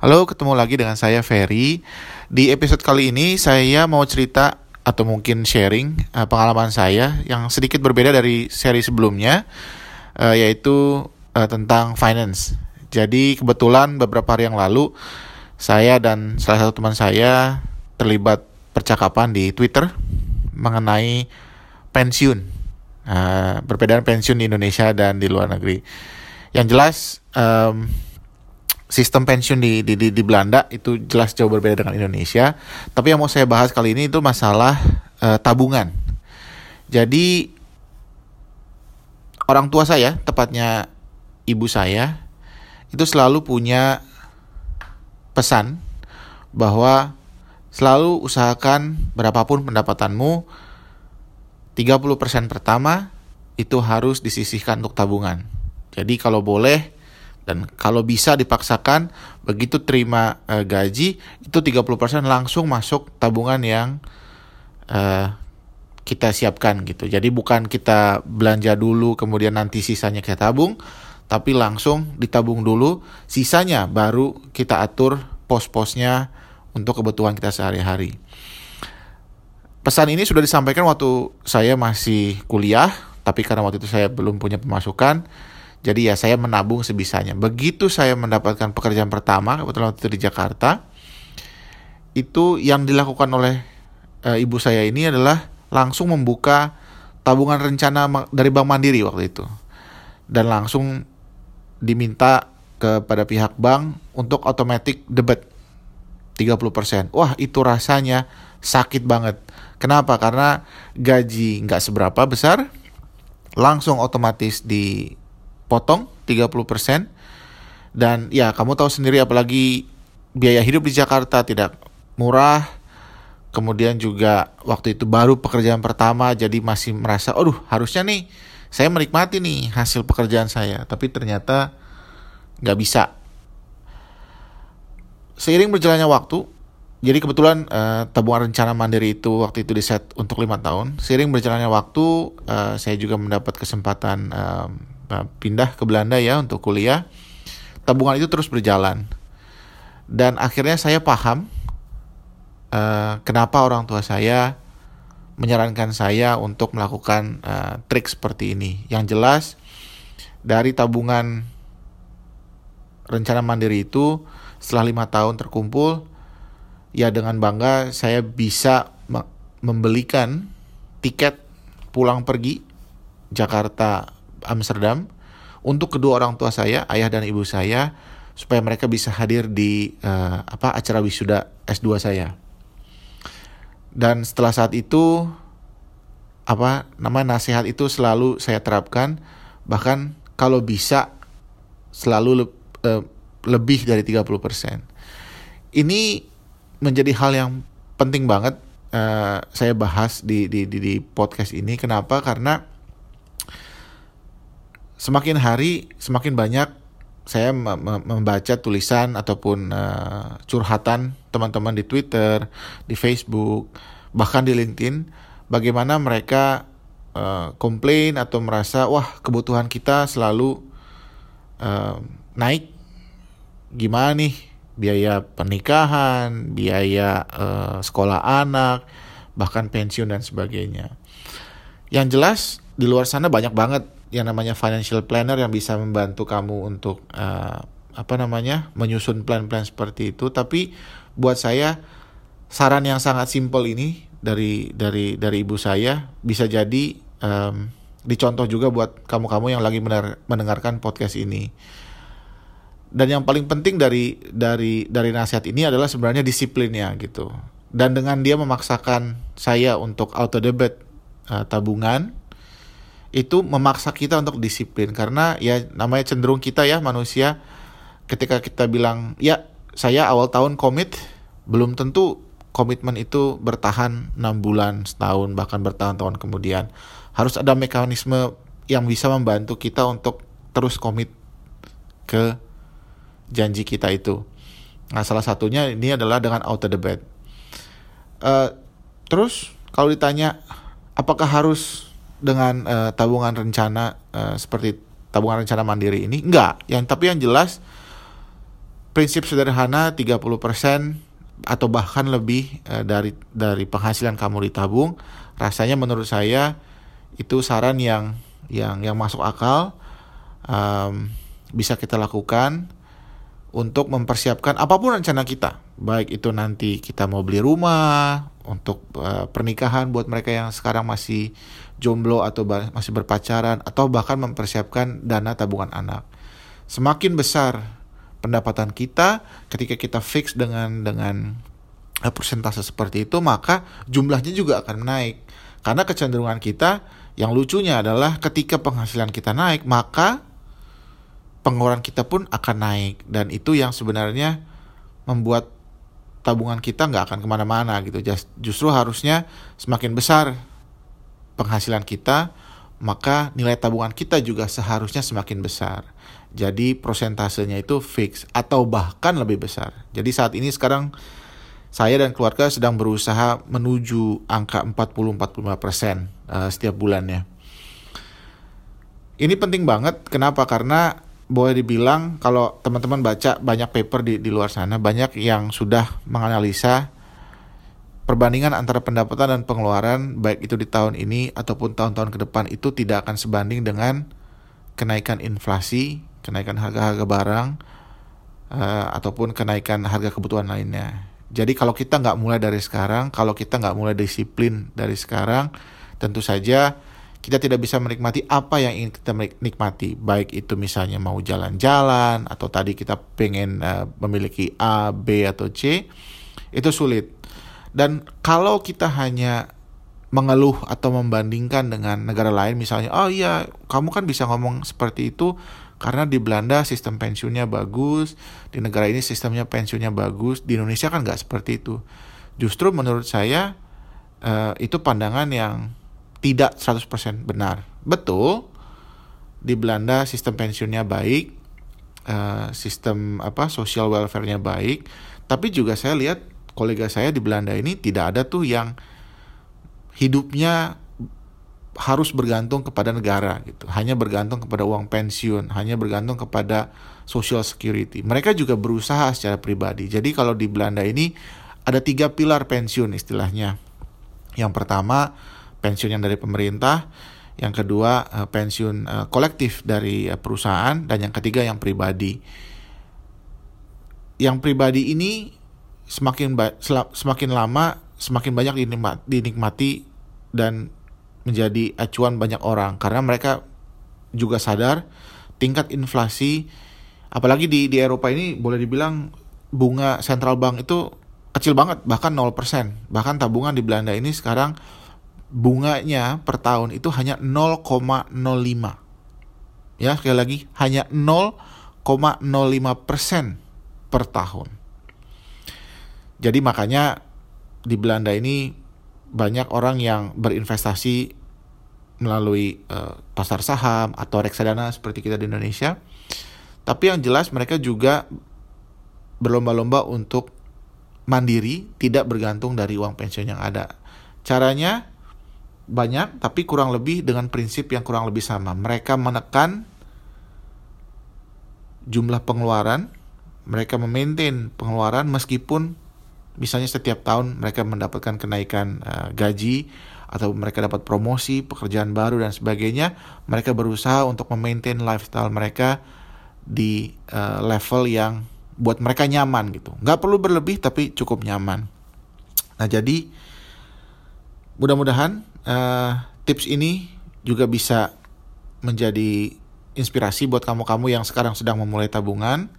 Halo, ketemu lagi dengan saya Ferry. Di episode kali ini saya mau cerita atau mungkin sharing uh, pengalaman saya yang sedikit berbeda dari seri sebelumnya, uh, yaitu uh, tentang finance. Jadi kebetulan beberapa hari yang lalu saya dan salah satu teman saya terlibat percakapan di Twitter mengenai pensiun, uh, perbedaan pensiun di Indonesia dan di luar negeri. Yang jelas. Um, sistem pensiun di, di, di, di Belanda itu jelas jauh berbeda dengan Indonesia. Tapi yang mau saya bahas kali ini itu masalah uh, tabungan. Jadi orang tua saya, tepatnya ibu saya, itu selalu punya pesan bahwa selalu usahakan berapapun pendapatanmu 30% pertama itu harus disisihkan untuk tabungan. Jadi kalau boleh dan kalau bisa dipaksakan begitu terima uh, gaji itu 30% langsung masuk tabungan yang uh, kita siapkan gitu. Jadi bukan kita belanja dulu kemudian nanti sisanya kita tabung, tapi langsung ditabung dulu, sisanya baru kita atur pos-posnya untuk kebutuhan kita sehari-hari. Pesan ini sudah disampaikan waktu saya masih kuliah, tapi karena waktu itu saya belum punya pemasukan, jadi ya saya menabung sebisanya. Begitu saya mendapatkan pekerjaan pertama, kebetulan waktu itu di Jakarta, itu yang dilakukan oleh e, ibu saya ini adalah langsung membuka tabungan rencana dari Bank Mandiri waktu itu. Dan langsung diminta kepada pihak bank untuk automatic debit 30%. Wah itu rasanya sakit banget. Kenapa? Karena gaji nggak seberapa besar, langsung otomatis di potong 30%. Dan ya kamu tahu sendiri apalagi biaya hidup di Jakarta tidak murah. Kemudian juga waktu itu baru pekerjaan pertama jadi masih merasa, aduh harusnya nih saya menikmati nih hasil pekerjaan saya. Tapi ternyata nggak bisa. Seiring berjalannya waktu, jadi kebetulan uh, tabungan rencana mandiri itu waktu itu di set untuk lima tahun. Seiring berjalannya waktu, uh, saya juga mendapat kesempatan uh, pindah ke Belanda ya untuk kuliah, tabungan itu terus berjalan. Dan akhirnya saya paham uh, kenapa orang tua saya menyarankan saya untuk melakukan uh, trik seperti ini. Yang jelas dari tabungan rencana mandiri itu setelah lima tahun terkumpul, ya dengan bangga saya bisa membelikan tiket pulang pergi Jakarta Amsterdam untuk kedua orang tua saya, ayah dan ibu saya, supaya mereka bisa hadir di uh, apa acara wisuda S2 saya. Dan setelah saat itu apa nama nasihat itu selalu saya terapkan bahkan kalau bisa selalu le uh, lebih dari 30%. Ini menjadi hal yang penting banget uh, saya bahas di, di di di podcast ini. Kenapa? Karena semakin hari semakin banyak saya membaca tulisan ataupun uh, curhatan teman-teman di Twitter, di Facebook, bahkan di LinkedIn, bagaimana mereka uh, komplain atau merasa wah kebutuhan kita selalu uh, naik, gimana nih biaya pernikahan, biaya uh, sekolah anak, bahkan pensiun dan sebagainya. Yang jelas di luar sana banyak banget yang namanya financial planner yang bisa membantu kamu untuk uh, apa namanya menyusun plan-plan seperti itu. Tapi buat saya saran yang sangat simpel ini dari dari dari ibu saya bisa jadi um, dicontoh juga buat kamu-kamu yang lagi mendengarkan podcast ini. Dan yang paling penting dari dari dari nasihat ini adalah sebenarnya disiplinnya gitu. Dan dengan dia memaksakan saya untuk auto debit uh, tabungan itu memaksa kita untuk disiplin. Karena ya namanya cenderung kita ya manusia ketika kita bilang ya saya awal tahun komit belum tentu komitmen itu bertahan enam bulan setahun bahkan bertahun-tahun kemudian. Harus ada mekanisme yang bisa membantu kita untuk terus komit ke janji kita itu. Nah salah satunya ini adalah dengan auto debit. Uh, terus kalau ditanya apakah harus dengan uh, tabungan rencana uh, seperti tabungan rencana mandiri ini? Enggak. Yang tapi yang jelas prinsip sederhana 30% atau bahkan lebih uh, dari dari penghasilan kamu ditabung, rasanya menurut saya itu saran yang yang yang masuk akal um, bisa kita lakukan untuk mempersiapkan apa pun rencana kita. Baik itu nanti kita mau beli rumah untuk uh, pernikahan buat mereka yang sekarang masih jomblo atau masih berpacaran atau bahkan mempersiapkan dana tabungan anak. Semakin besar pendapatan kita ketika kita fix dengan dengan uh, persentase seperti itu maka jumlahnya juga akan naik. Karena kecenderungan kita yang lucunya adalah ketika penghasilan kita naik maka pengeluaran kita pun akan naik. Dan itu yang sebenarnya membuat tabungan kita nggak akan ke mana-mana gitu. Justru harusnya semakin besar penghasilan kita maka nilai tabungan kita juga seharusnya semakin besar. Jadi prosentasenya itu fix atau bahkan lebih besar. Jadi saat ini sekarang saya dan keluarga sedang berusaha menuju angka 40-45% persen uh, setiap bulannya. Ini penting banget. Kenapa? Karena boleh dibilang kalau teman-teman baca banyak paper di, di luar sana banyak yang sudah menganalisa perbandingan antara pendapatan dan pengeluaran baik itu di tahun ini ataupun tahun-tahun ke depan itu tidak akan sebanding dengan kenaikan inflasi, kenaikan harga-harga barang uh, ataupun kenaikan harga kebutuhan lainnya. Jadi kalau kita nggak mulai dari sekarang, kalau kita nggak mulai disiplin dari sekarang, tentu saja kita tidak bisa menikmati apa yang ingin kita nikmati. Baik itu misalnya mau jalan-jalan atau tadi kita pengen uh, memiliki A, B atau C itu sulit. Dan kalau kita hanya mengeluh atau membandingkan dengan negara lain misalnya oh iya kamu kan bisa ngomong seperti itu karena di Belanda sistem pensiunnya bagus di negara ini sistemnya pensiunnya bagus di Indonesia kan nggak seperti itu. Justru menurut saya uh, itu pandangan yang tidak 100% benar. Betul, di Belanda sistem pensiunnya baik, uh, sistem apa social welfare-nya baik, tapi juga saya lihat kolega saya di Belanda ini tidak ada tuh yang hidupnya harus bergantung kepada negara gitu, hanya bergantung kepada uang pensiun, hanya bergantung kepada social security. Mereka juga berusaha secara pribadi. Jadi kalau di Belanda ini ada tiga pilar pensiun istilahnya. Yang pertama pensiun yang dari pemerintah, yang kedua uh, pensiun uh, kolektif dari uh, perusahaan, dan yang ketiga yang pribadi. Yang pribadi ini semakin semakin lama semakin banyak dinikmati, dinikmati dan menjadi acuan banyak orang karena mereka juga sadar tingkat inflasi apalagi di di Eropa ini boleh dibilang bunga central bank itu kecil banget bahkan 0% bahkan tabungan di Belanda ini sekarang bunganya per tahun itu hanya 0,05. Ya, sekali lagi hanya 0,05 persen per tahun. Jadi makanya di Belanda ini banyak orang yang berinvestasi melalui uh, pasar saham atau reksadana seperti kita di Indonesia. Tapi yang jelas mereka juga berlomba-lomba untuk mandiri, tidak bergantung dari uang pensiun yang ada. Caranya banyak tapi kurang lebih dengan prinsip yang kurang lebih sama. Mereka menekan jumlah pengeluaran, mereka memaintain pengeluaran meskipun misalnya setiap tahun mereka mendapatkan kenaikan uh, gaji atau mereka dapat promosi, pekerjaan baru dan sebagainya, mereka berusaha untuk memaintain lifestyle mereka di uh, level yang buat mereka nyaman gitu. Nggak perlu berlebih tapi cukup nyaman. Nah jadi mudah-mudahan uh, tips ini juga bisa menjadi inspirasi buat kamu-kamu yang sekarang sedang memulai tabungan.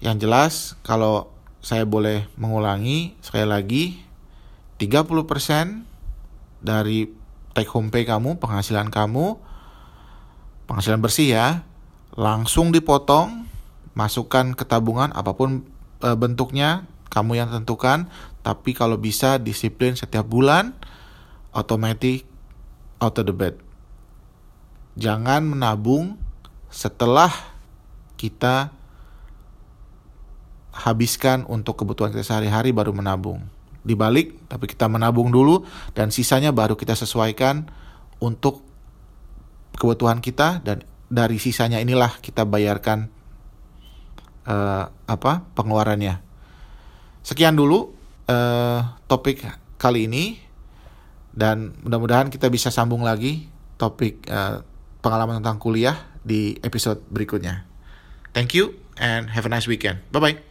Yang jelas kalau saya boleh mengulangi sekali lagi 30% dari take home pay kamu, penghasilan kamu, penghasilan bersih ya, langsung dipotong, masukkan ke tabungan apa pun e, bentuknya, kamu yang tentukan, tapi kalau bisa disiplin setiap bulan automatic out of the bed. Jangan menabung setelah kita habiskan untuk kebutuhan kita sehari-hari baru menabung. Dibalik, tapi kita menabung dulu dan sisanya baru kita sesuaikan untuk kebutuhan kita dan dari sisanya inilah kita bayarkan uh, apa pengeluarannya. Sekian dulu uh, topik kali ini dan mudah-mudahan kita bisa sambung lagi topik uh, pengalaman tentang kuliah di episode berikutnya. Thank you and have a nice weekend. Bye bye.